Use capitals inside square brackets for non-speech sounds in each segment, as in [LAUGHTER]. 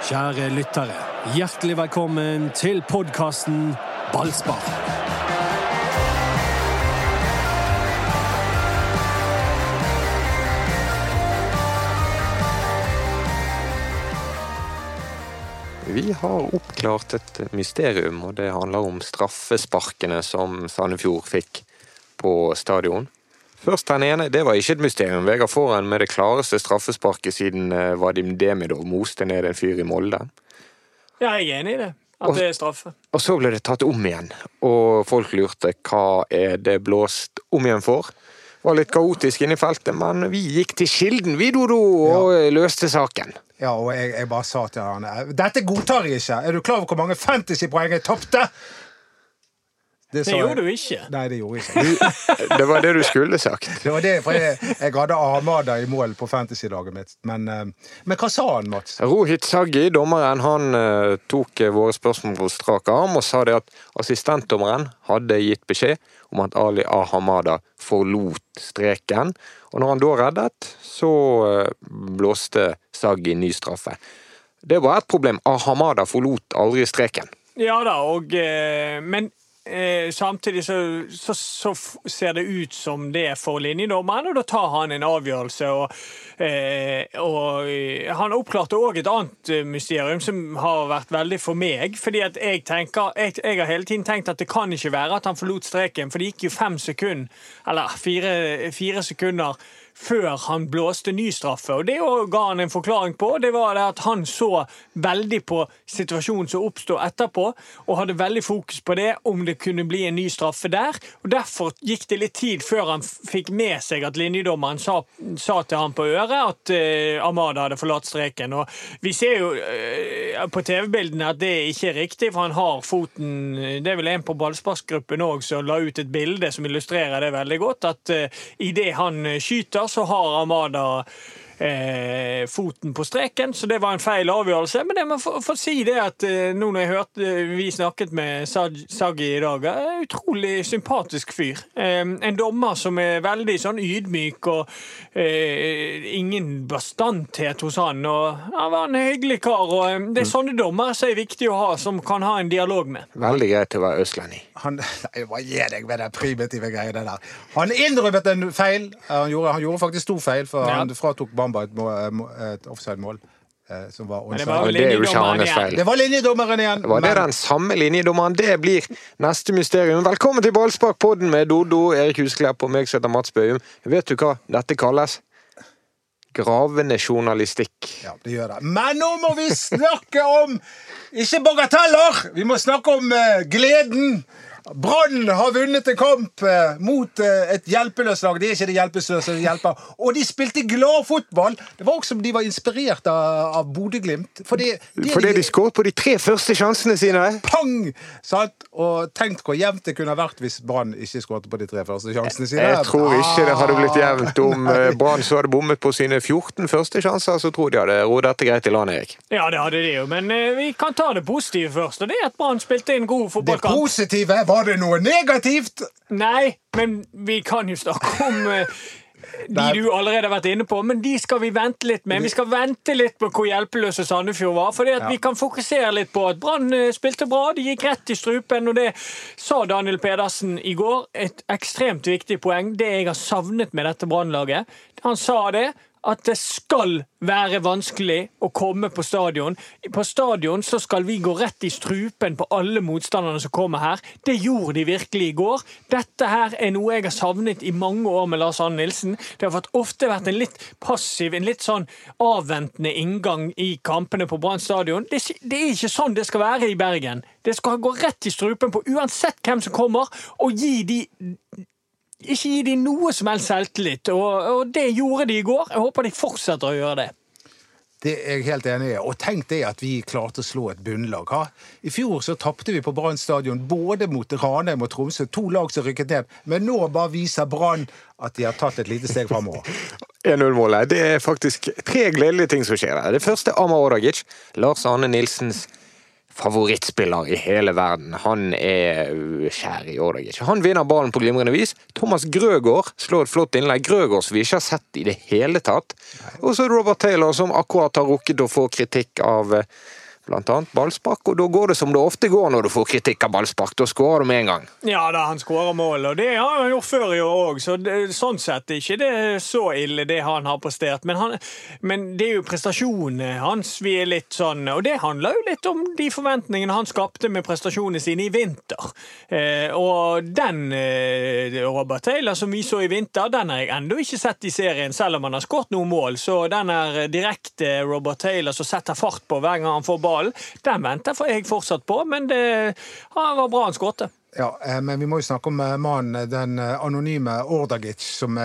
Kjære lyttere, hjertelig velkommen til podkasten Ballspar. Vi har oppklart et mysterium, og det handler om straffesparkene som Sandefjord fikk på stadion. Først den ene, det var ikke et mysterium. Vegard Foran med det klareste straffesparket siden eh, Vadim Demidov moste ned en fyr i Molde. Ja, jeg er enig i det. At det er straffe. Og så ble det tatt om igjen, og folk lurte hva er det blåst om igjen for? Det var litt kaotisk inne i feltet, men vi gikk til kilden, vi, Dodo, og løste saken. Ja, og jeg, jeg bare sa til han Dette godtar jeg ikke! Er du klar over hvor mange fantasypoeng jeg tapte? Det, sa gjorde jeg- du ikke. Nei, det gjorde jeg ikke. Det var det du skulle sagt. [LAUGHS] Det var det, for jeg, jeg hadde Armada i mål på fantasy-laget mitt. Men, eh, men hva sa han, Mats? Rohit Saggi, dommeren, han eh, tok eh, våre spørsmål på strak arm og sa det at assistentdommeren hadde gitt beskjed om at Ali Ahamada forlot streken. Og når han da reddet, så blåste Saggi ny straffe. Det var et problem. Ahamada forlot aldri streken. Ja da, og Men eh, samtidig så, så, så ser det ut som det er for linjedommeren, og da tar han en avgjørelse. Og, eh, og eh, han oppklarte òg et annet eh, mysterium som har vært veldig for meg. fordi at jeg tenker, jeg, jeg har hele tiden tenkt at det kan ikke være at han forlot streken, for det gikk jo fem sekunder, eller fire, fire sekunder før han blåste ny straffe. Og Det ga han en forklaring på. Det var det at han så veldig på situasjonen som oppstod etterpå, og hadde veldig fokus på det, om det kunne bli en ny straffe der. Og Derfor gikk det litt tid før han fikk med seg at linjedommeren sa, sa til han på øret at uh, Amada hadde forlatt streken. Og Vi ser jo uh, på TV-bildene at det ikke er riktig, for han har foten Det er vel en på ballsparkgruppen òg som la ut et bilde som illustrerer det veldig godt. At uh, idet han eh, skyter, så har Amada eh, foten på streken, så det var en feil avgjørelse. Men det må få få si det at eh, nå når jeg hørte eh, vi snakket med Sag- Saggi i dag, er en utrolig sympatisk fyr. Eh, en dommer som er veldig sånn ydmyk og eh, ingen bastanthet hos han. Og han var en hyggelig kar. og eh, Det er sånne dommere som er viktig å ha, som kan ha en dialog med. Veldig greit å være østlending. Han, [LAUGHS] nei, hva gir deg med den primitive greiene der? Han innrømmet en feil. Han gjorde, han gjorde faktisk to feil, for Ja. han fratok Bamba et, må- et, må- et offside-mål. eh, Som var det var Og det er jo ikke hans feil. Det var linjedommeren igjen. Var det men- den samme linjedommeren? Det blir neste mysterium. Velkommen til Ballsparkpodden med Dodo, Erik Husklepp og meg som heter Mats Bøhum. Vet du hva dette kalles? Gravende journalistikk. Ja, det gjør det. Men nå må vi snakke om ikke bagateller! Vi må snakke om eh, gleden. Brann har vunnet en kamp eh, mot eh, et hjelpeløst lag. Det er ikke det hjelpeløse som hjelper. Og de spilte glad fotball. Det var også som de var inspirert av, av Bodø-Glimt. Fordi, Fordi de skåret på de tre første sjansene sine. Pang! Sant? Og tenk hvor jevnt det kunne vært hvis Brann ikke skåret på de tre første sjansene sine. Jeg tror ikke det hadde blitt jevnt om eh, Brann så hadde bommet på sine 14 første sjanser. Så tror de hadde roet dette greit i land, Erik. Ja, det hadde de jo, men vi kan ta det positive først. Og det er at Brann spilte en god Det fotballkamp. positive, var det noe negativt? Nei, men vi kan jo snakke om eh, de du allerede har vært inne på, men de skal vi vente litt med. Vi skal vente litt på hvor hjelpeløse Sandefjord var. fordi Ja. vi kan fokusere litt på at Brann eh, spilte bra, de gikk rett i strupen. Og det sa Daniel Pedersen i går. Et ekstremt viktig poeng. Det jeg har savnet med dette Brannlaget. Han sa det. At det skal være vanskelig å komme på stadion. På stadion så skal vi gå rett i strupen på alle motstanderne som kommer her. Det gjorde de virkelig i går. Dette her er noe jeg har savnet i mange år med Lars Arne Nilsen. Det har ofte vært en litt passiv, en litt sånn avventende inngang i kampene på Brann stadion. Det, det er ikke sånn det skal være i Bergen. Det skal gå rett i strupen på uansett hvem som kommer, og gi de ikke gi de noe som helst selvtillit, og, og det gjorde de i går. Jeg håper de fortsetter å gjøre det. Det er jeg helt enig i. Og tenk det at vi klarte å slå et bunnlag. Ha? I fjor så tapte vi på Brann stadion både mot Ranheim og Tromsø, to lag som rykket ned. Men nå bare viser Brann at de har tatt et lite steg framover. [LAUGHS] 1-0-målet. Det er faktisk tre gledelige ting som skjer her. Det første Amar Odagic. Lars Arne Nilsens favorittspiller i hele verden. Han er kjær i Ordagic. Han vinner ballen på glimrende vis. Thomas Grøgaard slår et flott innlegg. Grøgaard som vi ikke har sett i det hele tatt. Og så er det Robert Taylor som akkurat har rukket å få kritikk av eh, blant annet ballspark, og da går det som det ofte går når du får kritikk av ballspark. Da skårer du med en gang. Ja da, han skårer mål, og det har han gjort før i år òg, så det, sånn sett er ikke det så ille, det han har prestert. Men, han, men det er jo prestasjonene hans vi er litt sånn Og det handler jo litt om de forventningene han skapte med prestasjonene sine i vinter. Eh, og den eh, Robert Taylor som vi så i vinter, den har jeg ennå ikke sett i serien, selv om han har skåret noen mål. Så den er direkte Robert Taylor som setter fart på hver gang han får ball ballen. Den venter for jeg fortsatt på, men det var bra han skåret. Ja, eh, men vi må jo snakke om eh, mannen, den eh, anonyme Ordagic, som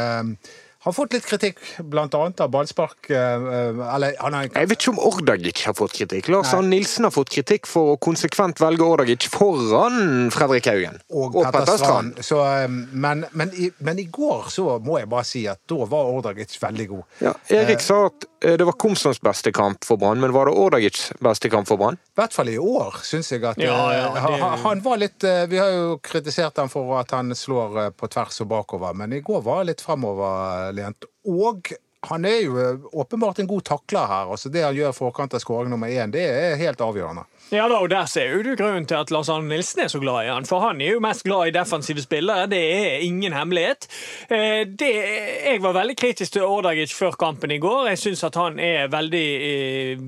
har fått litt kritikk, annet av ballspark. Eller, har... Jeg vet ikke om Ordagic har fått kritikk. Lars Arne Nilsen har fått kritikk for å konsekvent velge Ordagic foran Fredrik Haugen. Og, og Petter Strand. Så, men, men, i, men, i, går så må jeg bare si at da var Ordagic veldig god. Ja, Erik sa at Eh, det var Komsons beste kamp for Brann, men var det Ordagics beste kamp for Brann? I hvert fall i år, syns jeg at ja, ja, eh, det... Han var litt eh, Vi har jo kritisert ham for at han slår på tvers og bakover, men i går var han litt fremoverlent. Og han er jo åpenbart en god takler her. altså Det han gjør forkant av skåring nummer én, det er helt avgjørende. Ja da, og Der ser du grunnen til at Lars Arne Nilsen er så glad i han. For han er jo mest glad i defensive spillere. Det er ingen hemmelighet. Eh, det, jeg var veldig kritisk til Ordagic før kampen i går. Jeg syns at han er veldig eh,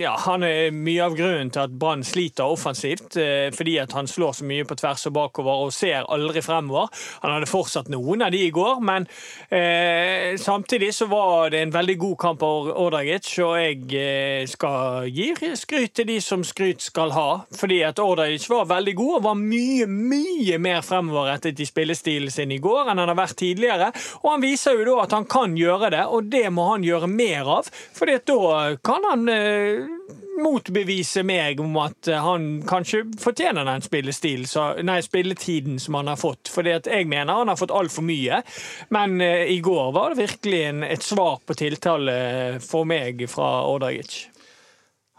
Ja, han er mye av grunnen til at Brann sliter offensivt. Eh, fordi at han slår så mye på tvers og bakover og ser aldri fremover. Han hadde fortsatt noen av de i går, men eh, samtidig så var det en veldig god kamp av Ordagic, og jeg skal gi skryt til de som skryter skal ha. Fordi at Ordajic var veldig god og var mye, mye mer fremoverrettet i spillestilen sin i går enn han har vært tidligere. Og han viser jo da at han kan gjøre det, og det må han gjøre mer av. fordi at da kan han eh, motbevise meg om at han kanskje fortjener den spillestil, så, nei, spilletiden som han har fått. Fordi at jeg mener han har fått altfor mye. Men eh, i går var det virkelig en, et svar på tiltale for meg fra Ordagic.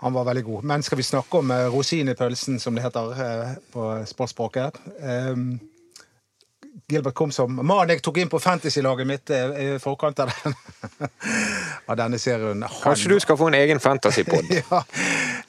Han var veldig god. Men skal vi snakke om uh, rosin i pølsen, som det heter uh, på sportsspråket? Um, Gilbert kom som mannen jeg tok inn på fantasy-laget mitt uh, i forkant av, den, [LAUGHS] av denne serien. Han, Kanskje du skal få en egen fantasy-pod? [LAUGHS] ja.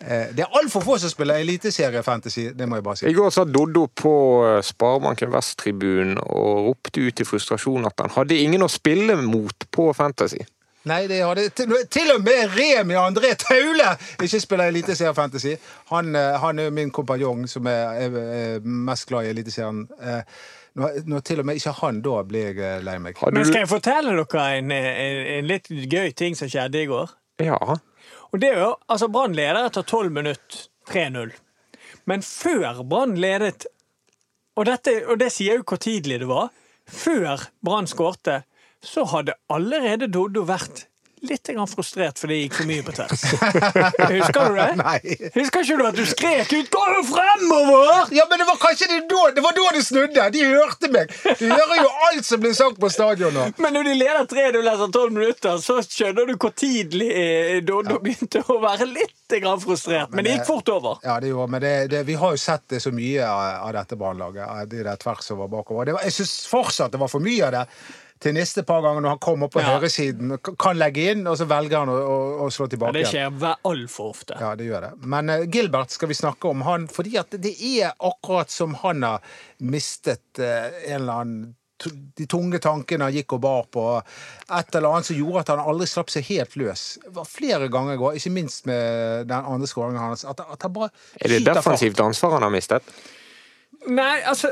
Det er altfor få som spiller eliteserie-fantasy, det må jeg bare si. I går satt Doddo på Sparebanken Vest-tribunen og ropte ut i frustrasjon at han hadde ingen å spille mot på Fantasy. Nei, det hadde til, til og med Remi André Taule ikke spiller Eliteseriefantasy. Han, eh, han er min kompanjong som er, er, er mest glad i Eliteserien. Eh, når, når, til og med ikke han, da blir jeg eh, lei meg. Men skal jeg fortelle dere en, en, en, litt gøy ting som skjedde i går? Ja. Og det er jo, altså Brann leder etter 12 minutter 3-0. Men før Brann ledet og, dette, og det sier jo hvor tidlig det var. Før Brann skårte, så hadde allerede Doddo vært litt frustrert fordi det gikk for mye på tvers. [LAUGHS] Husker du det? Nei. Husker ikke du at du skrek ut 'gå jo fremover'? Ja, men det var kanskje det da det var da det snudde. De hørte meg. De hører jo alt som blir sagt på stadion nå. Men når de leder 3-0 etter 12 minutter, så skjønner du hvor tidlig eh, Doddo ja. begynte å være litt frustrert. Men, men det gikk fort over. Ja, det gjorde men det, det, vi har jo sett det så mye av, av dette brannlaget. De der tvers over bakover. Var, jeg syns fortsatt det var for mye av det til neste par ganger når han kommer på ja. høyresiden, kan legge inn, og så velger han å, å, å slå tilbake. Ja, det skjer altfor ofte. Ja, det gjør det. Men uh, Gilbert skal vi snakke om. han, fordi at det er akkurat som han har mistet uh, en eller annen de tunge tankene han gikk og bar på. Et eller annet som gjorde at han aldri slapp seg helt løs. Det var flere ganger i går, ikke minst med den andre skåringen hans. At, at han bare Er det defensivt ansvar han har mistet? Nei, altså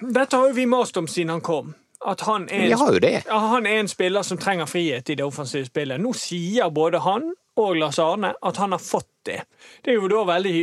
Dette har jo vi mast om siden han kom at han er, en, han er, en, spiller som trenger frihet i det offensive spillet. Nå sier både han og Lars Arne at han har fått det. Det er jo da veldig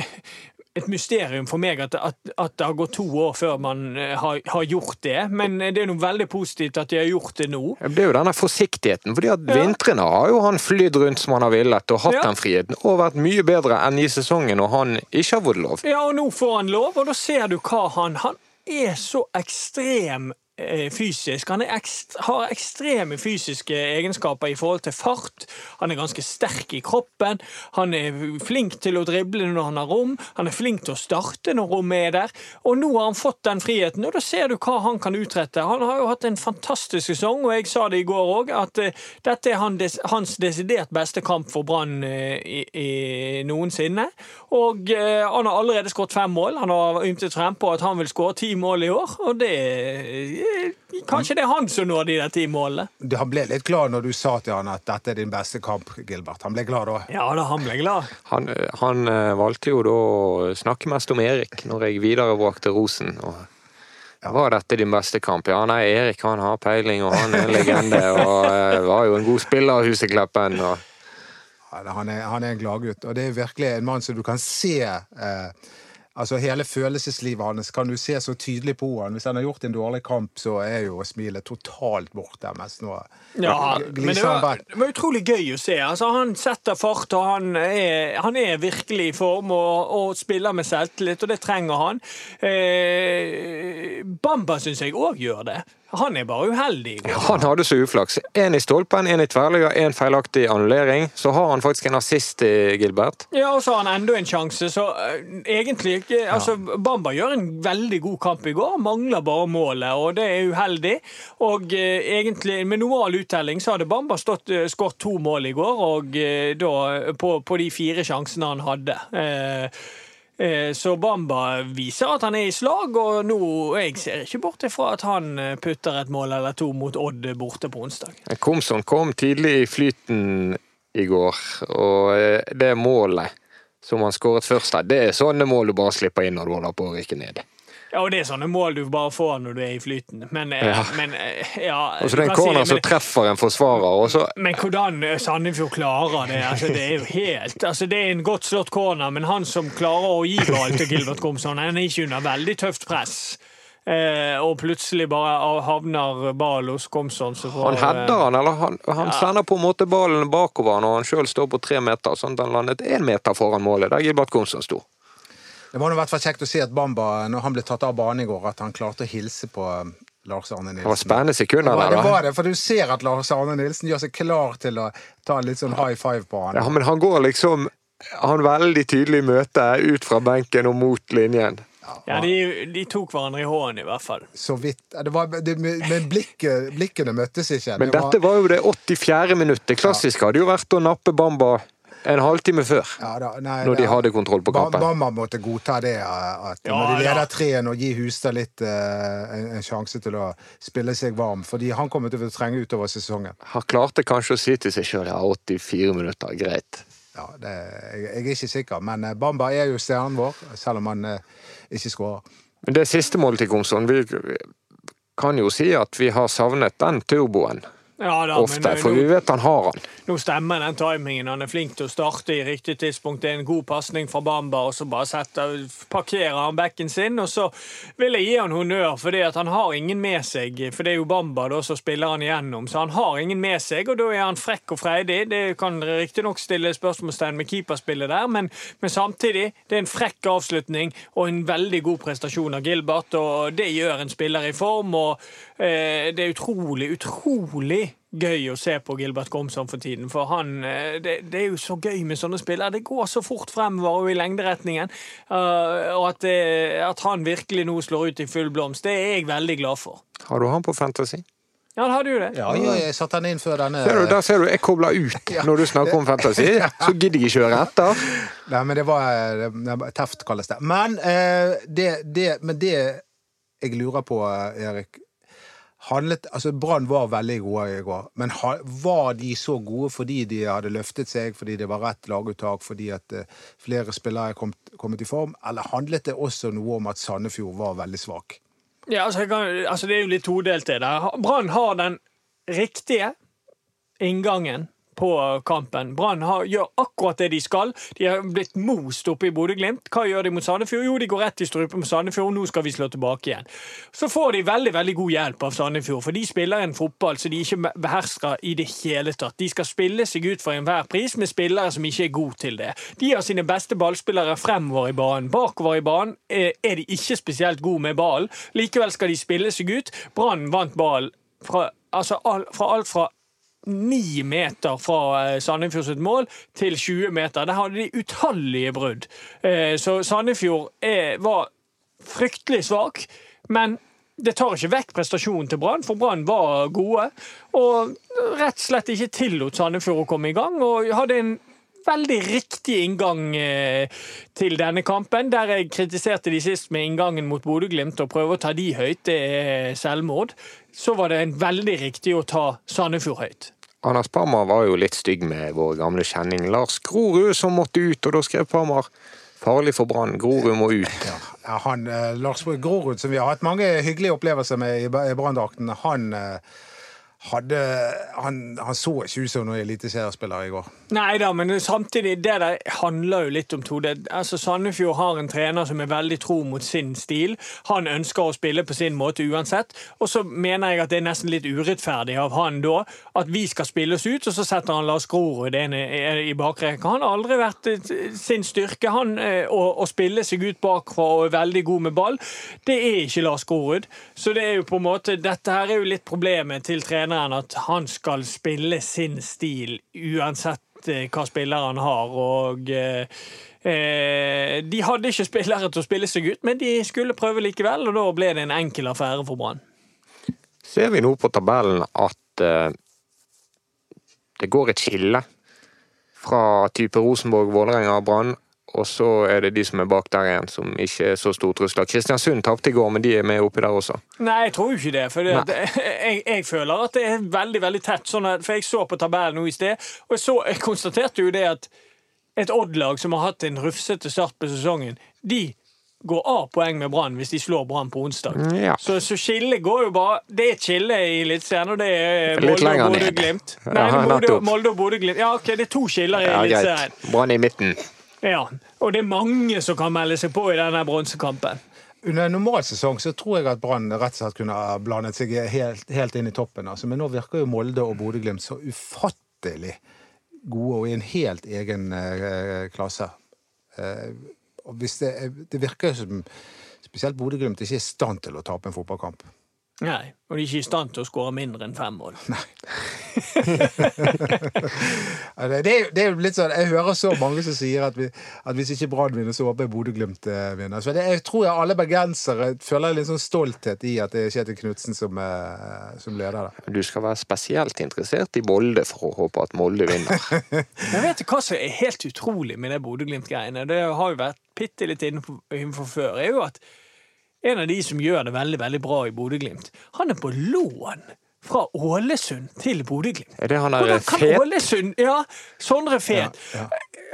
[LAUGHS] et mysterium for meg at, at, at, det har gått to år før man eh, har, har, gjort det. Men det er noe veldig positivt at de har gjort det nå. Det er jo denne forsiktigheten. fordi at ja. Vintrene har jo han flydd rundt som han har villet og hatt ja. den friheten. Og vært mye bedre enn i sesongen når han ikke har fått lov. Ja, og nå får han lov, og da ser du hva han Han er så ekstrem eh, fysisk. Han er ekst, har ekstreme fysiske egenskaper i forhold til fart. Han er ganske sterk i kroppen. Han er flink til å drible når han har rom. Han er flink til å starte når rommet er der. Og nå har han fått den friheten, og da ser du hva han kan utrette. Han har jo hatt en fantastisk sesong, og jeg sa det i går òg, at eh, dette er hans desidert beste kamp for Brann eh, noensinne. Og eh, han har allerede skåret fem mål. Han har ymtet frem på at han vil skåre ti mål i år, og det eh, Kanskje det er han som når de der ti målene. Han ble litt glad når du sa til han at dette er din beste kamp, Gilbert. Han ble glad da. Ja da, han ble glad. Han, han eh, valgte jo da å snakke mest om Erik når jeg viderebrakte rosen. og var dette din beste kamp? Ja, nei, Erik han har peiling, og han er en legende. Og uh, var jo en god spiller, Husekleppen. Og... Ja, han, er, han er en gladgutt, og det er virkelig en mann som du kan se eh, Altså Hele følelseslivet hans kan du se så tydelig på han. Hvis han har gjort en dårlig kamp, så er jo smilet totalt borte. Mens nå ja, men det var, det var, utrolig gøy å se. Altså, han setter fart, og han er, han er virkelig i form og, og, spiller med selvtillit, og det trenger han. Eh, Bamba syns jeg òg gjør det. Han er bare uheldig. Ja, han hadde så uflaks. Én i stolpen, én i tverrligga, én feilaktig annullering. Så har han faktisk en assist i Gilbert. Ja, og så har han enda en sjanse, så uh, egentlig ikke Altså, Bamba gjør en veldig god kamp i går, mangler bare målet, og det er uheldig. Og uh, egentlig, med normal uttelling, så hadde Bamba stått uh, skåret to mål i går, og da på, på, de fire sjansene han hadde. Uh, Eh, så Bamba viser at han er i slag, og nå jeg ser ikke bort ifra at han eh, putter et mål eller to mot Odd borte på onsdag. Komson kom tidlig i flyten i går, og eh, det målet som han skåret først her, det er sånne mål du bare slipper inn når du holder på å rykke ned. Ja, og det er sånne mål du bare får når du er i flyten. Men, ja. men ja Og så det er en corner som treffer en forsvarer, og så Men hvordan Sandefjord klarer det, altså, det er jo helt altså, Det er en godt slått corner, men han som klarer å gi ball til Gilbert Komsson, han er ikke under veldig tøft press. Eh, og plutselig bare havner ballen hos Gomsson. han header han, eller han, han ja. sender på en måte ballen bakover når han sjøl står på tre meter, sånn at han landet én meter foran målet, der Gilbert Gomsson sto. Det var i hvert fall kjekt å se at Bamba, når han ble tatt av banen i går, at han klarte å hilse på um, Lars Arne Nilsen. Det var spennende sekunder der, da. Det var det, for du ser at Lars Arne Nilsen gjør seg klar til å ta en litt sånn high five på han. Ja, men han går liksom Han veldig tydelig møte ut fra benken og mot linjen. Ja, de, de, tok hverandre i hånden, i hvert fall. Så vidt. Det var, det, men blikket, blikkene møttes ikke. Men det dette var jo det 84. minuttet. Klassisk hadde jo vært å nappe Bamba en halvtime før, ja, da, nei, når de hadde kontroll på kampen. Mamma måtte godta det, at ja, når de leder 3-1 og gir Hustad litt uh, en, en, sjanse til å spille seg varm. Fordi han kommer til å trenge utover sesongen. Han klarte kanskje å si til seg sjøl ja, 84 minutter, greit. Ja, det, jeg, jeg, er ikke sikker, men uh, Bamba er jo stjernen vår, selv om han uh, ikke skårer. Men det siste målet til Komsson, vi kan jo si at vi har savnet den turboen. Ja, da, Ofte, men, for vi vet han har han. Nå stemmer den timingen. Han er flink til å starte i riktig tidspunkt. Det er en god pasning fra Bamba, og så bare setter, parkerer han bekken sin. Og så vil jeg gi han honnør, for han har ingen med seg. For det er jo Bamba da som spiller han igjennom, så han har ingen med seg, og da er han frekk og freidig. Det kan riktignok stille spørsmålstegn med keeperspillet der, men, men, samtidig, det er en frekk avslutning og en veldig god prestasjon av Gilbert, og det gjør en spiller i form. og det er utrolig, utrolig gøy å se på Gilbert Komsom for tiden. For han eh, det, det, er jo så gøy med sånne spillere. Det går så fort fremover og i lengderetningen. Uh, og at, det, at, han virkelig nå slår ut i full blomst, det er jeg veldig glad for. Har du han på Fantasy? Ja, han hadde jo det. Ja, ja jeg satte han inn før denne ser du, Der ser du, jeg kobler ut [LAUGHS] når du snakker om Fantasy. [LAUGHS] Så gidder jeg ikke høre etter. Nei, men det var, Teft kalles det. Men, det, det, men det jeg lurer på, Erik handlet, altså Brann var veldig gode i går, men var de så gode fordi de hadde løftet seg, fordi det var rett laguttak, fordi at uh, flere spillere er kommet, kommet, i form, eller handlet det også noe om at Sandefjord var veldig svak? Ja, altså, kan, altså Det er jo litt todelt, det der. Brann har den riktige inngangen på kampen. Brann gjør akkurat det de skal. De har blitt most oppe i Bodø-Glimt. Hva gjør de mot Sandefjord? Jo, de går rett i strupen på Sandefjord. Nå skal vi slå tilbake igjen. Så får de veldig veldig god hjelp av Sandefjord, for de spiller en fotball som de ikke behersker i det hele tatt. De skal spille seg ut for enhver pris med spillere som ikke er gode til det. De har sine beste ballspillere fremover i banen. Bakover i banen er de ikke spesielt gode med ballen. Likevel skal de spille seg ut. Brann vant ball fra, altså, fra alt fra ni meter fra eh, Sandefjord sitt mål til 20 meter. Der hadde de utallige brudd. Eh, Så Sandefjord var fryktelig svak, men det tar ikke vekk prestasjonen til Brann, for Brann var gode. Og rett og slett ikke tillot Sandefjord å komme i gang, og hadde en veldig riktig inngang eh, til denne kampen. Der jeg kritiserte de sist med inngangen mot Bodø-Glimt og prøve å ta de høyt, det er selvmord. Så var det en veldig riktig å ta Sandefjord høyt. Anders Parmar var jo litt stygg med vår gamle kjenning Lars Grorud, som måtte ut, og da skrev Parmar farlig for Brann, Grorud må ut. Ja, han, eh, Lars Grorud, som vi har hatt mange hyggelige opplevelser med i Branndrakten, han eh, hadde han, han så ikke ut som noen eliteseriespiller i går. Nei da, men samtidig, det der handler jo litt om to. Det, altså Sandefjord har en trener som er veldig tro mot sin stil. Han ønsker å spille på sin måte uansett. Og så mener jeg at det er nesten litt urettferdig av han da, at vi skal spille oss ut, og så setter han Lars Grorud inn i, i bakrekka. Han har aldri vært eh, sin styrke, han eh, å, å spille seg ut bakfra og er veldig god med ball. Det er ikke Lars Grorud. Så det er jo på en måte, dette her er jo litt problemet til treneren, at han skal spille sin stil uansett eh, hva spillere han har. Og eh, eh, de hadde ikke spillere til å spille seg ut, men de skulle prøve likevel, og da ble det en enkel affære for Brann. Ser vi nå på tabellen at eh, det går et skille fra type Rosenborg, Vålerenga og Brann, og så er det de som er bak der igjen, som ikke er så stor trussel. Kristiansund tapte i går, men de er med oppi der også. Nei, jeg tror jo ikke det. For det, [LAUGHS] jeg, jeg føler at det er veldig veldig tett. Sånn at, for jeg så på tabellen nå i sted, og så, jeg konstaterte jo det at et Odd-lag som har hatt en rufsete start på sesongen, de går av poeng med Brann hvis de slår Brann på onsdag. Ja. Så, så skillet går jo bare Det er et skille i Eliteserien, og det er Molde og. Bodø-Glimt. [LAUGHS] Nei, Molde, og Bodø-Glimt. Ja, ok, det er to skiller i Eliteserien. Ja, Brann i midten. Ja. Og det er mange som kan melde seg på i denne bronsekampen. Under en normal sesong så tror jeg at Brann rett og slett kunne ha blandet seg helt, helt inn i toppen. Altså. Men nå virker jo Molde og Bodø-Glimt så ufattelig gode og i en helt egen eh, klasse. Eh, det, det virker som spesielt Bodø-Glimt ikke er i stand til å tape en fotballkamp. Nei, Og de er ikke i stand til å skåre mindre enn fem mål. Nei. [LAUGHS] Det det er, jo- litt sånn, Jeg hører så mange som sier at, vi, at hvis ikke Brann vinner, så håper jeg Bodø-Glimt eh, vinner. Så det, jeg tror jeg alle bergensere føler litt sånn stolthet i at det er Kjetil Knutsen som, eh, som leder det. Du skal være spesielt interessert i Molde for å håpe at Molde vinner. [LAUGHS] Men vet du hva som er helt utrolig med det Bodø-Glimt-greiene? Det har jo vært bitte litt innenfor, innenfor før. er jo at en av de som gjør det veldig veldig bra i Bodø-Glimt, han er på lån fra Ålesund til Bodø-Glimt. Er det han er fet? Ålesund Ja, Sondre Fet.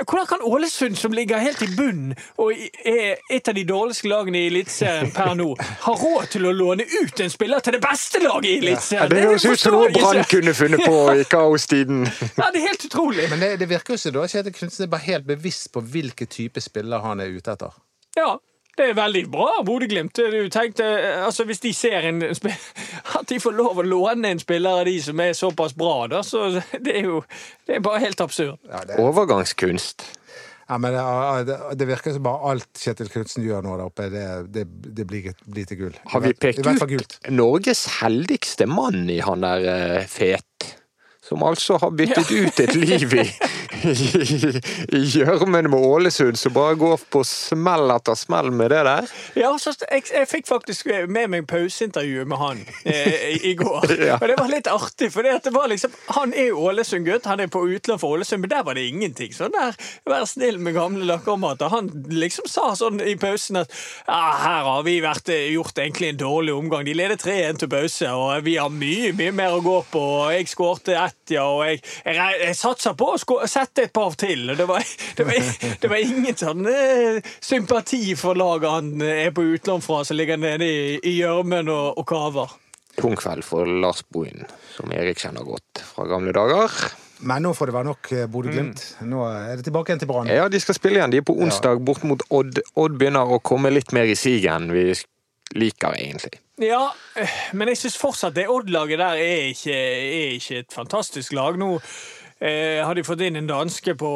Hvordan kan Ålesund, som ligger helt i bunnen og er et av de dårligste lagene i Eliteserien per nå, [LAUGHS] ha råd til å låne ut en spiller til det beste laget i Ja, Eliteserien? det høres ut som noe Brann kunne funnet på i [LAUGHS] kaostiden. Ja, det er helt utrolig. Men det, det virker jo som Kjetil Knutsen er bare helt bevisst på hvilken type spiller han er ute etter. Ja, det er veldig bra Bodø-Glimt. Altså Hvis de ser en [LAUGHS] at de får lov å låne en spiller av de som er såpass bra, da, så det er jo det er bare helt absurd. Ja, det, Overgangskunst. ja, men det, det, virker som bare alt Kjetil Knutsen gjør nå der oppe, det, det, det blir, blir til gull. Har vi pekt ut. Norges heldigste mann i han der fete Fet? Som altså har byttet ut et liv i gjørmen med Ålesund, som bare går på smell etter smell med det der. Ja, så jeg, jeg fikk faktisk med meg pauseintervjuet med han eh, i, går. [LAUGHS] Ja. Og det var litt artig, for det var liksom, han er Ålesund-gutt. Han er på utlån for Ålesund, men der var det ingenting. Sånn der, Vær snill med gamle lakkermater. Han liksom sa sånn i pausen at ja, her har vi vært, eh, gjort egentlig en dårlig omgang. De leder 3-1 til pause, og vi har mye mye mer å gå på. og Jeg skårte ett, ja, og jeg, jeg, jeg satsa på å sette et par til. og Det var, det var, det var ingen sånn eh, sympati for laget han eh, er på utlån fra, som ligger nede i i gjørmen og, og kaver. Tung kveld for Lars Bohin, som Erik kjenner godt fra gamle dager. Men nå får det være nok eh, Bodø-Glimt. Nå er det tilbake igjen til Brann. Ja, de skal spille igjen. De er på onsdag bort mot Odd. Odd begynner å komme litt mer i sigen. vi liker, egentlig. Ja, men jeg syns fortsatt det Odd-laget der er ikke, er ikke et fantastisk lag. Nå eh, har de fått inn en danske på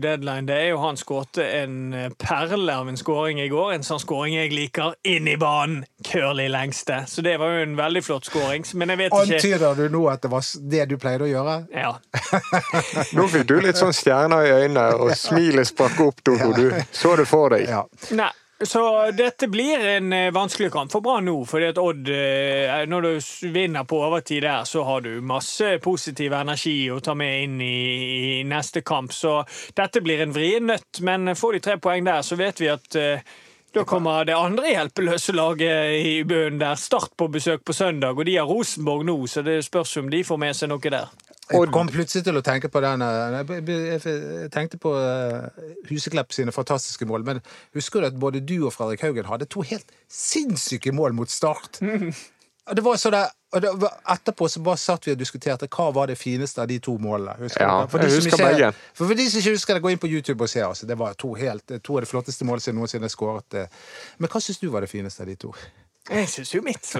deadline. day, og han skårte en eh, perle av en skåring i går. En sånn skåring jeg liker. Inn i banen! Curly lengste. Så det var jo en veldig flott skåring. Men jeg vet ikke Antyder du nå at det var det du pleide å gjøre? ja. [LAUGHS] Nå fikk du litt sånn stjerner i øynene, og smilet sprakk opp, Dodo. Du så det for deg. Ja. Nei, så dette blir en eh, vanskelig kamp for Brann nå. fordi at Odd, eh, når du vinner på overtid der, så har du masse positiv energi å ta med inn i, i neste kamp. Så dette blir en vrien nøtt, men får de tre poeng der, så vet vi at eh, da kommer det andre hjelpeløse laget i bunnen der. Start på besøk på søndag, og de har Rosenborg nå, så det spørs om de får med seg noe der. Jeg kom plutselig til å tenke på den eh, Jeg tenkte på eh, Huseklepp sine fantastiske mål. Men husker du at både du og Fredrik Haugen hadde to helt sinnssyke mål mot Start? [LAUGHS] Og det var så der, og det var, etterpå så bare satt vi og diskuterte hva var det fineste av de to målene. Husker Ja, du? For de jeg husker ikke-. For, for de som ikke husker det, gå inn på YouTube og se. Altså. Det var to, helt, to av de flotteste målene som noensinne er skåret. eh. Men hva syns du var det fineste av de to? Jeg syns jo mitt [LAUGHS]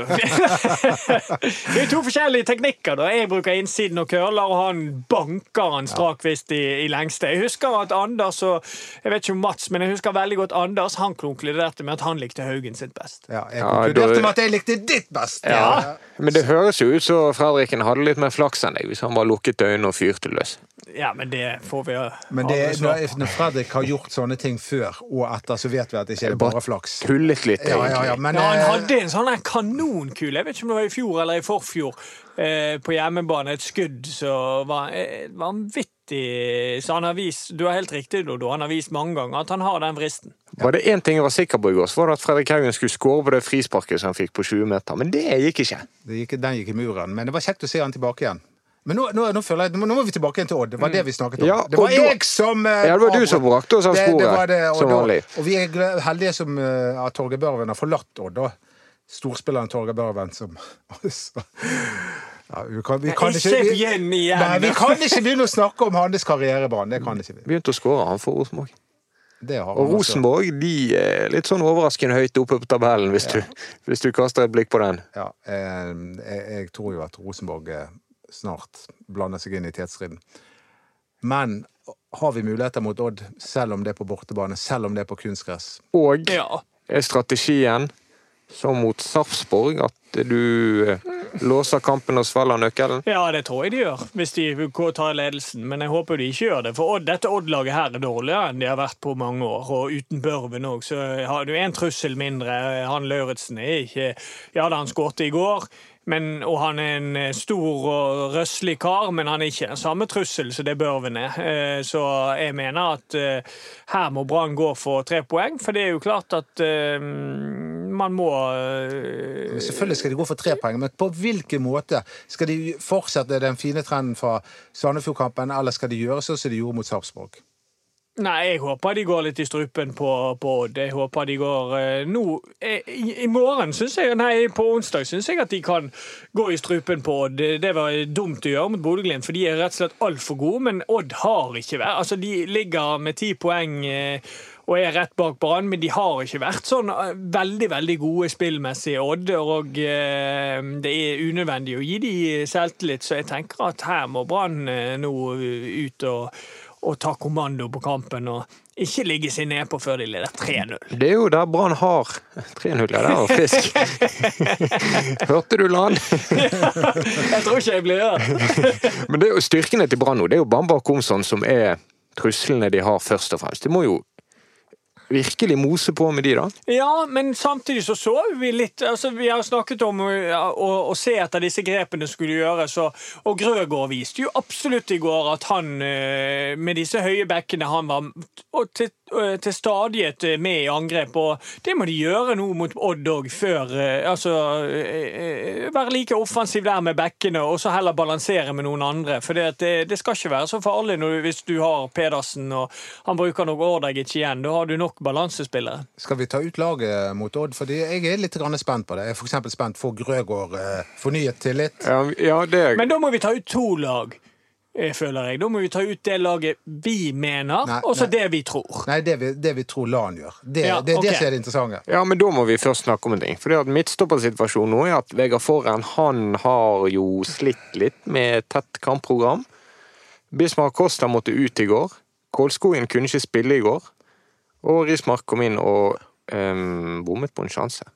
Det er to forskjellige teknikker. da Jeg bruker innsiden og curler, og han banker han strakvist i, i lengste. Jeg husker at Anders og Jeg vet ikke om Mats, men jeg husker veldig godt Anders. Han konkluderte med at han likte Haugen sitt best. Ja, jeg konkluderte med at jeg likte ditt best! Ja. Men det høres jo ut som Fredriken hadde litt mer flaks enn deg, hvis han bare lukket øynene og fyrte løs. Ja, men det får vi Men det, når, når Fredrik har gjort sånne ting før og etter, så vet vi at det ikke er bare flaks. Tullet litt, egentlig. ja, ja, men ja, Han eh, hadde en sånn kanonkule, jeg vet ikke om det var i fjor eller i forfjor, eh, på hjemmebane. Et skudd som var eh, vanvittig Så han har vist Du har helt riktig, Dodo, han har vist mange ganger at han har den vristen. Var det én ting jeg var sikker på i går, så var det at Fredrik Haugen skulle skåre på det frisparket som han fikk på 20 meter. Men det gikk ikke. det gikk, den gikk i muren. Men det var kjekt å se han tilbake igjen. Men nå, nå, nå føler jeg, nå må vi tilbake igjen til Odd. Det var det vi snakket om. Ja, det var jeg som eh, Ja, det var du som brakte oss av Det- det sporet, det, og som vanlig. Og vi er heldige som uh, at Torgeir Børven har forlatt Odd. da. Storspilleren Torgeir Børven som ja, vi kan, vi kan Ikke ikke, vi, igjen! nei, vi kan ikke begynne å snakke om hans karrierebane. Det kan ikke vi. Begynte å skåre han for Rosenborg. Det har Og. Rosenborg de er litt sånn overraskende høyt oppe på tabellen, hvis, du, hvis du kaster et blikk på den. Ja, eh, jeg, jeg tror jo at Rosenborg eh, snart blander seg inn i tidsstriden. Men har vi muligheter mot Odd, selv om det er på bortebane, selv om det er på kunstgress? Og Ja. er strategien, som mot Sarpsborg, at du eh, låser kampen og svelger nøkkelen? Ja, det tror jeg de gjør, hvis de tar ledelsen. Men jeg håper de ikke gjør det. For dette Odd-laget her er dårligere enn de har vært på mange år. Og uten Børven òg, så har du en trussel mindre. Han Lauritzen er ikke Ja da, han skårte i går. Men, og han er en eh, stor og røslig kar, men han er ikke den samme trussel som det Børven er. Eh, Så jeg mener at her må Brann gå for tre poeng, for det er jo klart at man må eh, Selvfølgelig skal de gå for tre poeng, men på hvilken måte? Skal de fortsette den fine trenden fra Sandefjord-kampen, eller skal de gjøre sånn som de gjorde mot Sarpsborg? Nei, jeg håper de går litt i strupen på, på Odd. Jeg håper de går eh, nå eh, i, I morgen syns jeg Nei, på onsdag syns jeg at de kan gå i strupen på Odd. Det, det var dumt å gjøre mot Bodø-Glimt, for de er rett og slett altfor gode. Men Odd har ikke vært Altså, de ligger med ti poeng eh, og er rett bak Brann, men de har ikke vært sånn eh, veldig veldig gode spillmessig, Odd. Og eh, det er unødvendig å gi de selvtillit, så jeg tenker at her må Brann eh, nå ut og og ta kommando på kampen og ikke ligge seg nedpå før de leder 3-0. Det er jo der Brann har 3-0. Ja, der var frisk. [LAUGHS] Hørte du, Land? [LAUGHS] Jeg tror ikke jeg blir hørt. [LAUGHS] Men det er jo styrkene til Brann nå. Det er jo Bamba og Komson som er truslene de har, først og fremst. De må jo virkelig mose på med de, da. Ja, men samtidig så så vi litt altså Vi har snakket om å, å, å se etter disse grepene skulle gjøres, og, og Grøgaard viste jo absolutt i går at han eh, med disse høye bekkene han var og til, til stadighet eh, med i angrep. Og det må de gjøre nå mot Odd òg, før eh, Altså være like offensiv der med bekkene, og så heller balansere med noen andre. For det, det, det skal ikke være så farlig når, du- hvis du har Pedersen og han bruker nok Ordagic igjen. Da har du nok balansespillere. Skal vi ta ut laget mot Odd? Fordi jeg er litt grann spent på det. Jeg er eksempel spent. for Grøgaard fornyet tillit? Ja, ja det Men da må vi ta ut to lag. Føler jeg. Da må vi ta ut det laget vi mener, og så det vi tror. Nei, det vi, det vi tror LAN gjør. Det, Ja, det det ok. som er det interessante. Ja, men da må vi først snakke om en ting. For Midtstoppersituasjonen nå er at Vegard Forhen han har jo slitt litt med tett kampprogram. Bismar Costa måtte ut i går. Kålskogen kunne ikke spille i går. Og Rismark kom inn og um, bommet på en sjanse.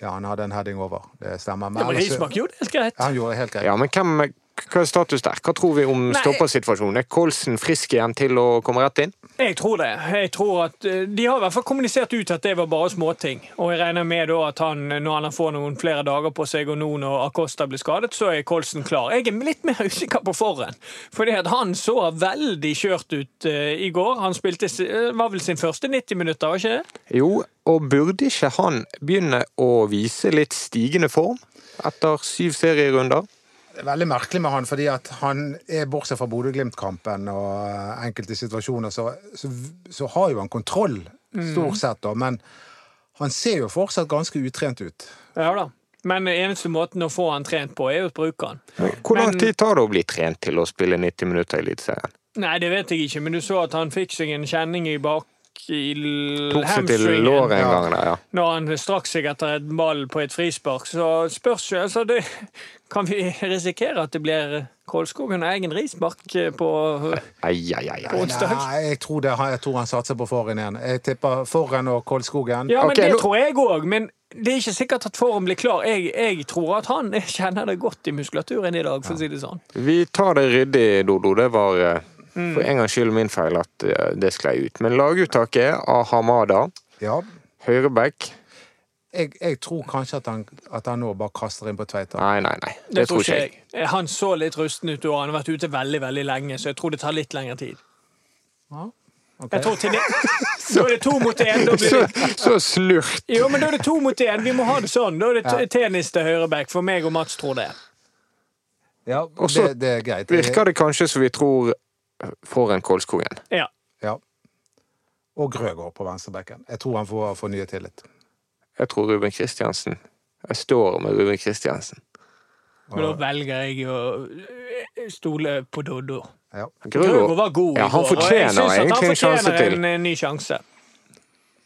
Ja, han hadde en heading over. Det stemmer. Ja, men Rismark gjorde det helt greit. Ja, han gjorde det helt greit. Ja, men hvem, hva er status der? Hva tror vi om stoppersituasjonen? Er Kolsen frisk igjen til å komme rett inn? Jeg tror det. Jeg tror at eh, De har i hvert fall kommunisert ut at det var bare småting. Og jeg regner med da at han, når han får noen flere dager på seg, og nå når Acosta blir skadet, så er Kolsen klar. Jeg er litt mer [LAUGHS] usikker på forhen. Fordi at han så veldig kjørt ut eh, i går. Han spilte, eh, var vel sin første 90 minutter, var ikke det? Jo, og burde ikke han begynne å vise litt stigende form etter syv serierunder? Det er veldig merkelig med han, fordi at han er bortsett fra Bodø-Glimt-kampen og eh, enkelte situasjoner, så, så, så har jo han kontroll, stort sett, da. Men han ser jo fortsatt ganske utrent ut. Ja da. Men eneste måten å få han trent på, er jo å bruke han. Hvor lang tid tar det å bli trent til å spille 90 minutter i Eliteserien? Nei, det vet jeg ikke, men du så at han fikk seg en kjenning i bak i hamstringen. låret en Ja. gang der, ja. når han strakk seg etter et ball på et frispark, så spørs jo altså det, [LAUGHS] Kan vi risikere at det blir Kålskogen og egen rismark på Ai, ai, ai, på onsdag? Nei, jeg tror, det, jeg tror han satser på Forhen igjen. Jeg tipper Forhen og Kolskogen. Ja, men okay, det nå- tror jeg òg. Men det er ikke sikkert at formen blir klar. Jeg, jeg tror at han [LAUGHS] kjenner det godt i muskulaturen i dag, for å si det sånn. Vi tar det ryddig, Dodo. Det var eh, for en gangs skyld min feil at eh, det sklei ut. Men laguttaket av Hamada, Ja. høyreback Jeg, jeg tror kanskje at han, at han nå bare kaster inn på Tveita. Nei, nei, nei. Det, Det, tror ikke jeg. jeg. Han så litt rusten ut, og han har vært ute veldig veldig lenge, så jeg tror det tar litt lengre tid. Ja, Okay. Jeg tror til [LAUGHS] det, Da er det to mot én. Så, så slurt. Jo, men da er det to mot én. Vi må ha det sånn. Da er det Ja. tennis til høyreback, for meg og Mats tror det. Ja, Og så det, det er greit. Virker det kanskje som vi tror for en Kolskogen. Ja. Ja. Og Grøgaard på venstrebekken. Jeg tror han får, fornyet nye tillit. Jeg tror Ruben Kristiansen. Jeg står med Ruben Kristiansen. Men da velger jeg å stole på Doddo. Ja. Grøgaard var god Ja, han går, og jeg fortjener han fortjener en sjanse til. fortjener en eh, ny sjanse.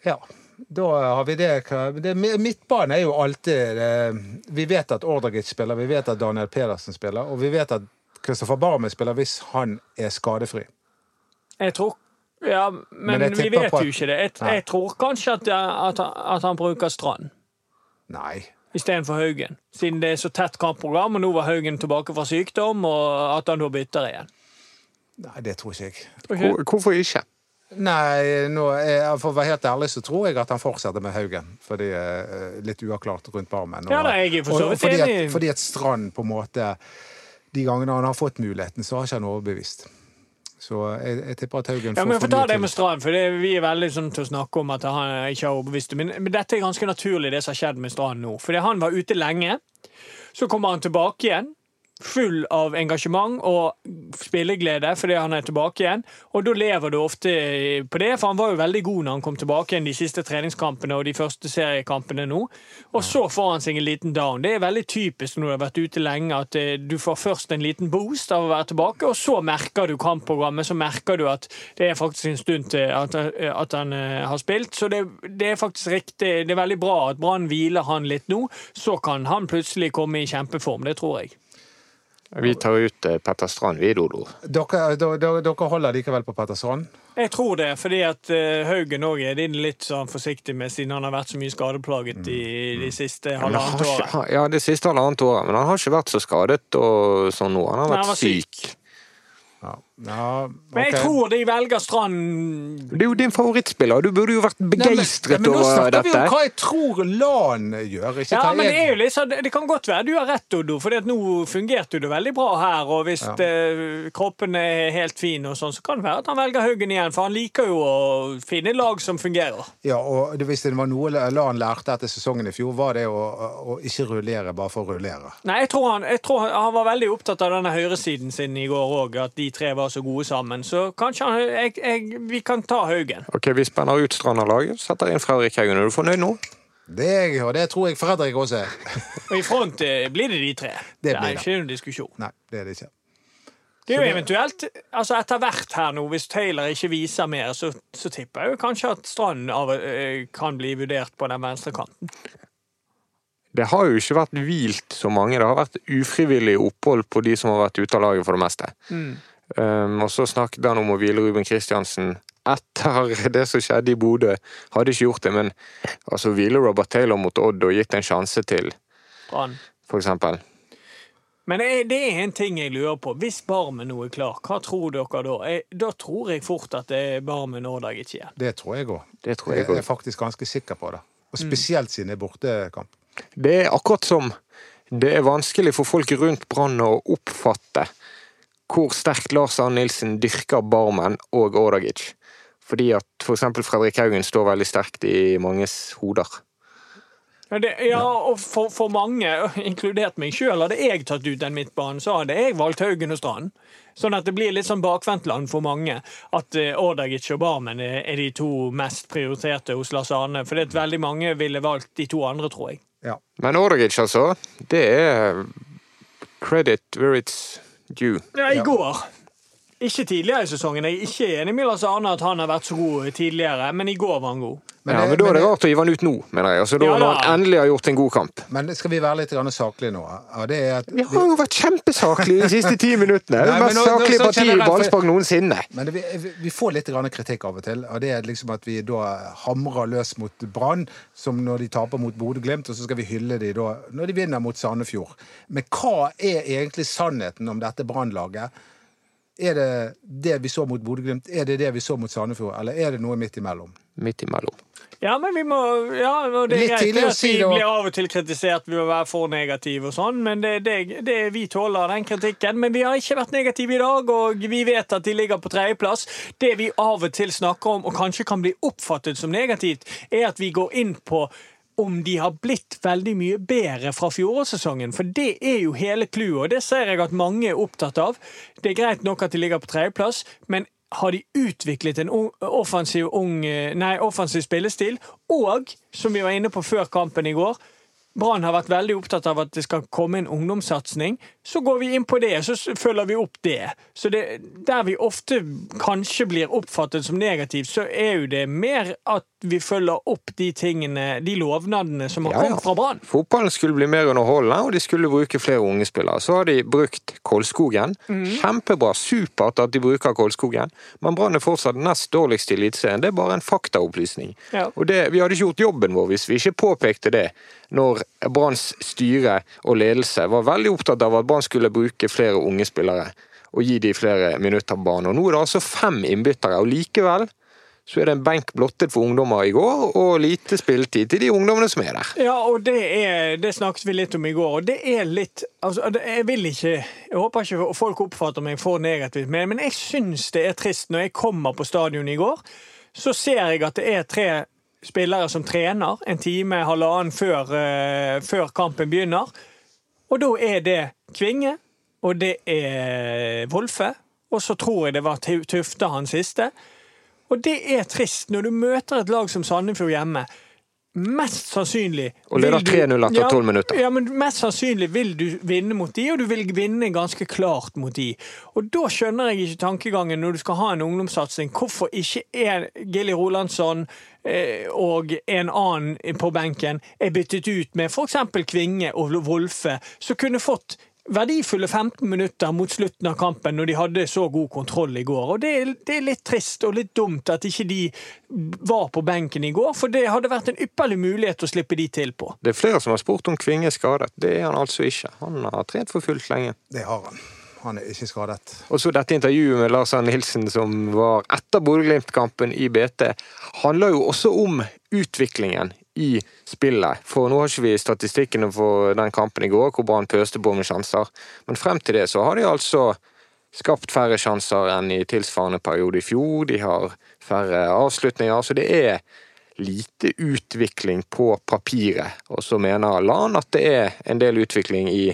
ja. Da har vi det. det Midtbane er jo alltid eh, Vi vet at Ordragic spiller, vi vet at Daniel Pedersen spiller, og vi vet at Kristoffer Barmen spiller hvis han er skadefri. Jeg tror Ja, men, Men vi vet at- jo ikke det. Jeg, jeg tror kanskje at, at, at han bruker Strand Nei. istedenfor Haugen. Siden det er så tett kampprogram, og nå var Haugen tilbake fra sykdom, og at han da bytter igjen. Nei, det tror ikke jeg. Tror ikke Hvor, hvorfor ikke? Nei, nå, jeg, for å være helt ærlig så tror jeg at han fortsetter med Haugen. Fordi er Litt uavklart rundt Barmen. Ja, da, jeg er for så og- vidt fordi at, enig. fordi at Strand på en måte De gangene han har fått muligheten, så har ikke han overbevist. Så jeg, jeg tipper at Haugen Ja, får men for ta det med. Strand, for det, vi er veldig sånn til å snakke om at han ikke har overbevist. Men, men dette er ganske naturlig, det som har skjedd med Strand nå. Fordi han var ute lenge. Så kommer han tilbake igjen. Full av engasjement og spilleglede fordi han er tilbake igjen. Og da lever du ofte på det, for han var jo veldig god når han kom tilbake igjen de siste treningskampene og de første seriekampene nå. Og så får han seg en liten down. Det er veldig typisk når du har vært ute lenge, at eh, du får først en liten boost av å være tilbake, og så merker du kampprogrammet, så merker du at det er faktisk en stund til at, at han eh, har spilt. Så det, det er faktisk riktig. Det er veldig bra at Brann hviler han litt nå. Så kan han plutselig komme i kjempeform. Det tror jeg. Vi tar ut eh, Petter Strand, vi, Dodo. Dere, dere, holder likevel på Petter Strand? Jeg tror det, fordi at eh, Haugen òg er litt sånn forsiktig med, siden han har vært så mye skadeplaget i de siste halvannet året. ja, det siste halvannet året, men han har ikke vært så skadet og sånn nå. Han har Nei, vært han syk. syk. Ja. Ja Men jeg tror de velger Strand Det er jo din favorittspiller. Du burde jo vært Nei, men- dette. Men over Nå snakker vi om hva jeg tror LAN gjør, ikke Ja, hva men det er jo sånn, det kan godt være du har rett, Oddo, for nå fungerte det veldig bra her. Og hvis Ja. eh, kroppen er helt fin, og sånn, så kan det være at han velger Haugen igjen. For han liker jo å finne lag som fungerer. Ja, og Hvis det var noe LAN lærte etter sesongen i fjor, var det å, å ikke rullere bare for å rullere. Nei, jeg tror, han, jeg tror han, han var veldig opptatt av denne høyresiden sin i går òg, at de tre var så gode sammen. Så kanskje han, jeg, jeg, vi kan ta Haugen. Ok, Vi spenner ut Strand av laget, setter inn Fredrik Haugen. Er du fornøyd nå? Det er jeg, og det tror jeg Fredrik også er. [LAUGHS] Og i front eh, blir det de tre. Det Det, blir er det. ikke noen diskusjon. Nei, det er det ikke. Det er jo eventuelt, altså Etter hvert her nå, hvis Taylor ikke viser mer, så, så tipper jeg jo kanskje at Strand av, eh, kan bli vurdert på den venstre kanten. Det har jo ikke vært hvilt så mange. Det har vært ufrivillig opphold på de som har vært ute av laget, for det meste. Um, og så snakket han om å hvile Ruben Kristiansen etter [LAUGHS] det som skjedde i Bodø. Hadde ikke gjort det, men altså hvile Robert Taylor mot Odd og gitt en sjanse til, Brann. for eksempel. Men det det er en ting jeg lurer på. Hvis Barmen nå er klar, hva tror dere da? Jeg, da tror jeg fort at det er Barmen Årdag igjen. Det tror jeg òg. Det tror Jeg jeg er faktisk ganske sikker på det. Og spesielt siden det er bortekamp. Det er akkurat som det er vanskelig for folk rundt Brann å oppfatte hvor sterkt Lars Arne Nilsen dyrker Barmen og Ordagic. Fordi at for eksempel Fredrik Haugen står veldig sterkt i manges hoder. Ja, det, ja og for, for mange, inkludert meg sjøl, hadde jeg tatt ut den midtbanen, så hadde jeg valgt Haugen og Strand. Sånn at det blir litt sånn bakvendtland for mange. At uh, Ordagic og Barmen er, er de to mest prioriterte hos Lars Arne. For det at veldig mange ville valgt de to andre, tror jeg. Ja. Men Ordagic, altså, det er credit where it's due. Ja, i går. Ikke tidligere i sesongen. Jeg er ikke enig med Lars Arne at han har vært så god tidligere, men i går var han god. Men, ja, men da er det rart å gi han ut nå, mener jeg. Altså, da Ja, når han endelig har gjort en god kamp. Men skal vi være litt saklige nå? Og det er at Vi har jo vært kjempesaklige de siste ti minuttene. Nei, det mest nå- nå- saklige så partiet i ballspark noensinne. Men det, vi, vi får litt kritikk av og til, og det er liksom at vi da hamrer løs mot Brann, som når de taper mot Bodø-Glimt, og så skal vi hylle de da når de vinner mot Sandefjord. Men hva er egentlig sannheten om dette Brann-laget? Er det det vi så mot Bodø-Glimt, er det det vi så mot Sandefjord, eller er det noe midt imellom? Midt imellom. Ja, men vi må Ja, det er greit at vi blir av og til kritisert ved å være for negative og sånn, men det, det, det, vi tåler den kritikken. Men vi har ikke vært negative i dag, og vi vet at de ligger på tredjeplass. Det vi av og til snakker om, og kanskje kan bli oppfattet som negativt, er at vi går inn på om de har blitt veldig mye bedre fra fjorårssesongen. For det er jo hele clouet, og det ser jeg at mange er opptatt av. Det er greit nok at de ligger på tredjeplass, men har de utviklet en offensiv, ung, eh, nei, offensiv spillestil? Og, som vi var inne på før kampen i går, Brann har vært veldig opptatt av at det skal komme en ungdomssatsing. Så går vi inn på det, så følger vi opp det. Så det, Der vi ofte kanskje blir oppfattet som negativt, så er jo det mer at vi følger opp de tingene, de lovnadene som har Ja, kommet fra Brann. Fotballen skulle bli mer underholdende, og de skulle bruke flere unge spillere. Så har de brukt Kolskogen. Mm. Kjempebra, supert at de bruker Kolskogen, men Brann er fortsatt nest dårligst i Eliteserien. Det er bare en faktaopplysning. Ja. Og det, Vi hadde ikke gjort jobben vår hvis vi ikke påpekte det, når Branns styre og ledelse var veldig opptatt av at Brann skulle bruke flere unge spillere og gi dem flere minutter på banen. Og Nå er det altså fem innbyttere, og likevel så er det en benk blottet for ungdommer i går, og lite spilletid til de ungdommene som er der. Ja, og det, er, det snakket vi litt om i går, og det er litt altså, Jeg vil ikke Jeg håper ikke folk oppfatter meg for negativt, men, men jeg syns det er trist når jeg kommer på stadion i går, så ser jeg at det er tre spillere som trener en time, halvannen før, eh, før kampen begynner. Og da er det Kvinge, og det er Wolfe, og så tror jeg det var Tu- Tufte han siste. Og det er trist når du møter et lag som Sandefjord hjemme. Mest sannsynlig Og leder vil du- 3-0 etter Ja, 12 minutter. Ja, men Mest sannsynlig vil du vinne mot de, og du vil vinne ganske klart mot de. Og Da skjønner jeg ikke tankegangen når du skal ha en ungdomssatsing. Hvorfor ikke er Gilly Rolandsson eh, og en annen på benken er byttet ut med f.eks. Kvinge og Wolfe, som kunne fått verdifulle 15 minutter mot slutten av kampen når de hadde så god kontroll i går. Og det er, det er litt trist og litt dumt at ikke de var på benken i går, for det hadde vært en ypperlig mulighet å slippe de til på. Det er flere som har spurt om Kvinge er skadet. Det er han altså ikke. Han har trent for fullt lenge. Det har han. Han er ikke skadet. Og så dette intervjuet med Lars Arne Nilsen som var etter Bodø-Glimt-kampen i BT, handler jo også om utviklingen i spillet. For nå har ikke vi statistikkene for den kampen i går, hvor Brann pøste på med sjanser. Men frem til det så har de altså skapt færre sjanser enn i tilsvarende periode i fjor. De har færre avslutninger. Så det er lite utvikling på papiret. Og så mener Lan at det er en del utvikling i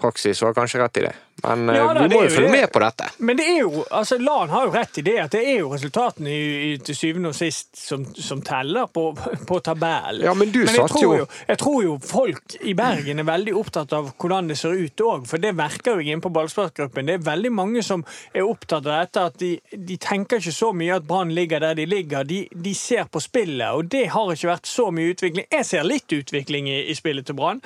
praksis og har kanskje rett i det. Men eh, Ja, da, vi må jo følge med på dette. Men det er jo, altså Lan har jo rett i det, at det er jo resultatene i, i, til syvende og sist som, som teller på, på tabellen. Ja, men du jeg satt tror jo- Jeg tror jo folk i Bergen er veldig opptatt av hvordan det ser ut òg, for det merker jo jeg inne på ballsparkgruppen. Det er veldig mange som er opptatt av dette, at de, de tenker ikke så mye at Brann ligger der de ligger. De, de ser på spillet, og det har ikke vært så mye utvikling. Jeg ser litt utvikling i, i spillet til Brann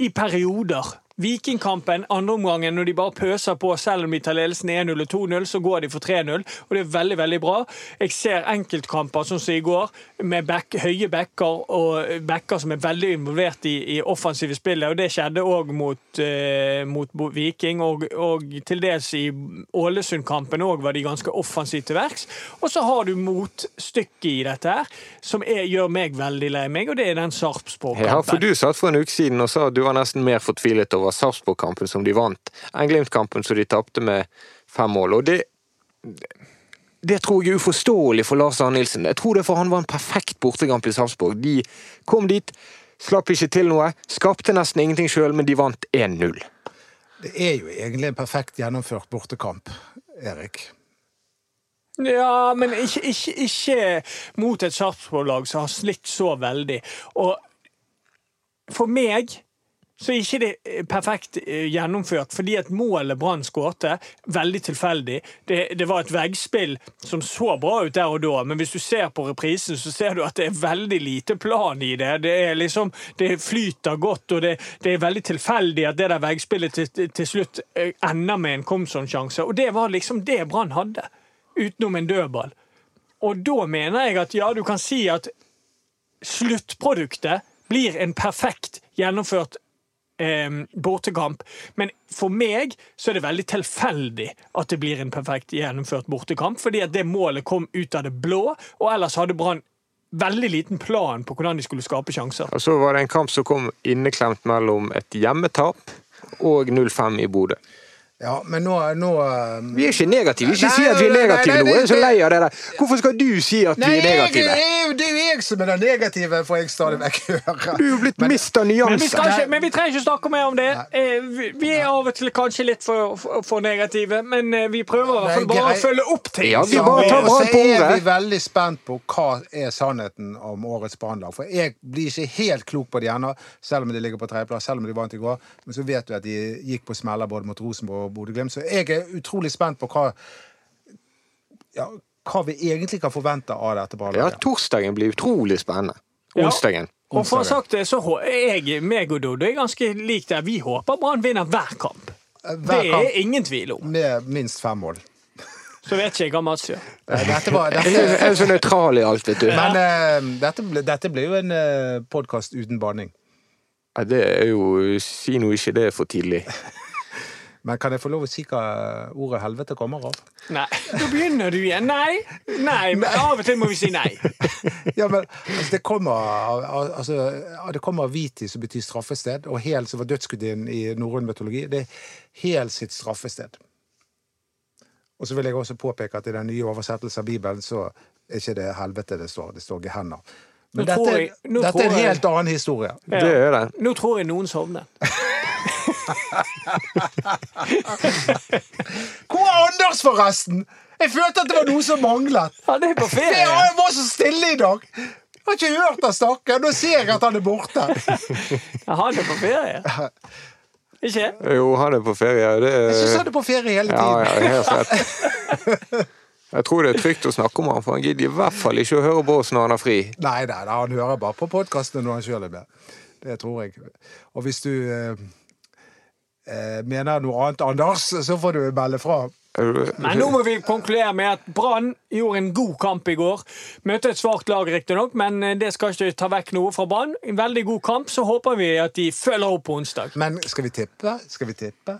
i perioder. Vikingkampen, andreomgangen, når de bare pøser på, selv om de tar ledelsen 1-0 og 2-0, så går de for 3-0, og det er veldig, veldig bra. Jeg ser enkeltkamper, sånn som i går, med back, høye backer, og backer som er veldig involvert i, i offensive spillet, og det skjedde òg mot, eh, mot Viking, og, og til dels i Ålesund-kampen òg var de ganske offensivt til verks. Og så har du motstykket i dette her, som er, gjør meg veldig lei meg, og det er den Sarpsborg-kampen. Ja, for du satt for en uke siden og sa at du var nesten mer fortvilet over Sarpsborg-kampen som de vant, enn Glimt-kampen som de tapte med fem mål. Og det det tror jeg er uforståelig for Lars Arne Nilsen. Jeg tror det for han var en perfekt bortekamp i Sarpsborg. De kom dit, slapp ikke til noe, skapte nesten ingenting sjøl, men de vant 1-0. Det er jo egentlig en perfekt gjennomført bortekamp, Erik. Ja, men ikke, ikke, ikke mot et Sarpsborg-lag som har slitt så veldig. Og for meg så er ikke det eh, perfekt eh, gjennomført, fordi at målet Brann skårte, veldig tilfeldig. Det, det var et veggspill som så bra ut der og da, men hvis du ser på reprisen, så ser du at det er veldig lite plan i det. Det er liksom, det flyter godt, og det, det er veldig tilfeldig at det der veggspillet til, til- slutt eh, ender med en Komson-sjanse. Og det var liksom det Brann hadde, utenom en dødball. Og da mener jeg at ja, du kan si at sluttproduktet blir en perfekt gjennomført eh, bortekamp. Men for meg så er det veldig tilfeldig at det blir en perfekt gjennomført bortekamp, fordi at det målet kom ut av det blå, og ellers hadde Brann veldig liten plan på hvordan de skulle skape sjanser. Og så var det en kamp som kom inneklemt mellom et hjemmetap og 0-5 i Bodø. Ja, men nå, nå um, Vi er ikke negative. Ikke si at vi er nei, nei, negative nå. Jeg er så lei av det der. Hvorfor skal du si at vi er negative? jeg, det er jo jeg som er den negative, får jeg stadig vekk [LAUGHS] høre. Du er jo blitt mista nyanser. Men, men vi trenger ikke snakke mer om det. Eh, vi- Vi er av og til kanskje litt for, for, for negative, men eh, vi prøver i hvert fall bare å følge opp ting. Ja, vi bare tar tar på ordet. så er vi veldig spent på hva er sannheten om årets Brannlag. For jeg blir ikke helt klok på det ennå, selv om de ligger på tredjeplass, selv om de vant i går. Men så vet du at de gikk på smeller både mot Rosenborg Bodø-Glimt. Så jeg er utrolig spent på hva ja, hva vi egentlig kan forvente av dette ballaget. Ja, torsdagen blir utrolig spennende. Ja. Og for å ha sagt det, så er jeg, meg og Dodo er ganske lik der. Vi håper Brann vinner hver kamp. Hver Det kamp er ingen tvil om. med minst fem mål. Så vet ikke jeg hva Mats gjør. [LAUGHS] Eh, Dette var, er dette, jeg er så nøytral i alt, vet du. men uh, dette, ble, dette blir jo en uh, podkast uten banning. Ja, det er jo Si nå ikke det for tidlig. [LAUGHS] Men kan jeg få lov å si hva ordet helvete kommer av? Nei, da begynner du igjen. Nei, nei, men av og til må vi si nei. [LAUGHS] Ja, men altså, det kommer av, av- altså, det kommer av viti, som betyr straffested, og hel, som var dødsgudinnen i norrøn mytologi. Det er hel sitt straffested. Og så vil jeg også påpeke at i den nye oversettelsen av Bibelen så er ikke det helvete det står, det står gehenna. Men Nå dette, jeg- dette er en helt annen historie. Ja. Det er det. Nå tror jeg noen sovner. [LAUGHS] Hvor er Anders, forresten? Jeg følte at det var noe som manglet. Han er på ferie. Jeg han var så stille i dag! Jeg har ikke hørt han snakke. Nå ser jeg at han er borte. Han er på ferie. Ikke? Jo, han er på ferie. Det Jeg syns han er på ferie hele tiden. ja, helt rett. Jeg tror det er trygt å snakke om han, for han gidder i hvert fall ikke å høre på oss når han har fri. Nei, nei, nei, han hører bare på podkastene når han sjøl er med. Det tror jeg. Og hvis du eh, mener noe annet, Anders, så får du melde fra. Men nå må vi konkludere med at Brann gjorde en god kamp i går. Møtte et svakt lag, riktignok, men eh, det skal ikke ta vekk noe fra Brann. En veldig god kamp. Så håper vi at de følger opp på onsdag. Men skal vi tippe? Skal vi tippe?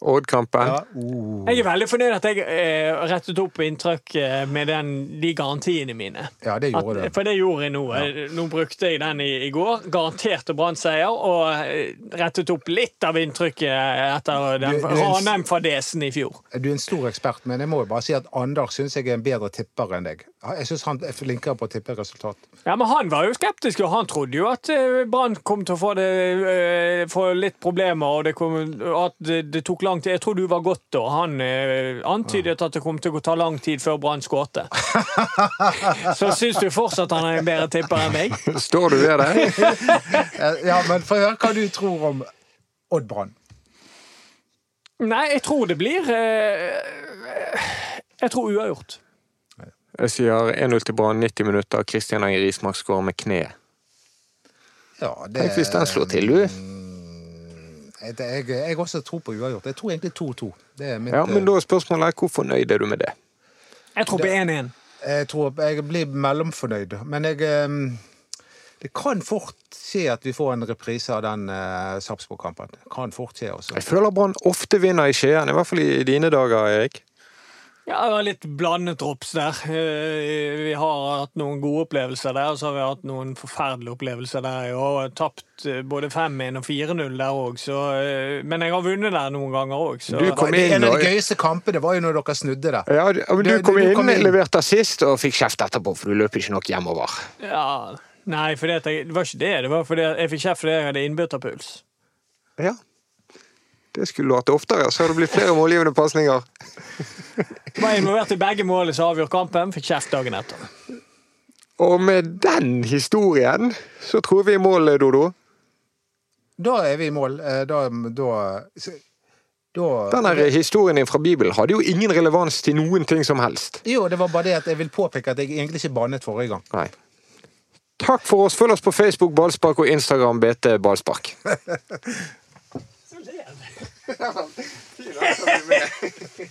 Odd-kampen. Ja. Uh. Jeg er veldig fornøyd at jeg eh, rettet opp inntrykk eh, med den, de garantiene mine. Ja, det gjorde At, du. for det gjorde jeg nå. Ja. Nå brukte jeg den i, i går. Garanterte Brann-seier. Og eh, rettet opp litt av inntrykket etter den Ranheim-fadesen i fjor. Du er en stor ekspert, men jeg må jo bare si at Anders syns jeg er en bedre tipper enn deg. Jeg syns han er flinkere på å tippe resultat. Ja, men Han var jo skeptisk, og han trodde jo at eh, Brann kom til å få, det, eh, få litt problemer. og det kom, At det, det tok lang tid. Jeg tror du var godt da. Han eh, antydet at det kom til å ta lang tid før Brann skårte. [LAUGHS] Så syns du fortsatt han er en bedre tipper enn meg? [LAUGHS] Står du ved det? [LAUGHS] Ja, men Få høre hva du tror om Odd Brann. Nei, jeg tror det blir eh, Jeg tror uavgjort. Jeg sier 1-0 til Brann, 90 minutter. Kristian Enger Rismark skårer med kneet. Ja, det Tenk hvis den slår til, du. Jeg, jeg, jeg også tror på uavgjort. Jeg tror egentlig 2-2. Det er mitt Ja, Men eh, da er spørsmålet hvor fornøyd er du med det? Jeg tror på 1-1. Jeg tror jeg blir mellomfornøyd. Men jeg eh, Det kan fort skje at vi får en reprise av den uh, Sarpsborg-kampen. Kan fort skje også. Jeg føler Brann ofte vinner i Skien, i hvert fall i dine dager, Erik. Ja, det var litt blandet drops der. Eh, Vi har hatt noen gode opplevelser der, og så har vi hatt noen forferdelige opplevelser der. Og har tapt eh, både 5-1 og 4-0 der òg, Men jeg har vunnet der noen ganger òg, så Du kom inn en av de gøyeste kampene var jo når dere snudde det. Ja, du, men du Du- kom du inn, kom inn. leverte assist og fikk kjeft etterpå, for du løp ikke nok hjemover. ja. Nei, for det var ikke det. Det var fordi jeg fikk kjeft fordi jeg hadde innbytterpuls. Ja. Det skulle du hatt oftere, så hadde det blitt flere målgivende pasninger. [LAUGHS] Var involvert i begge målene som avgjorde kampen. Fikk kjeft dagen etter. Og med den historien så tror vi i mål, Dodo. Da er vi i mål. Eh, Da, da, da Den historien din fra Bibelen hadde jo ingen relevans til noen ting som helst. Jo, det var bare det at jeg vil påpeke at jeg egentlig ikke bannet forrige gang. Nei. Takk for oss. Følg oss på Facebook Ballspark og Instagram BT Ballspark. [LAUGHS] [LAUGHS] you [LAUGHS] know,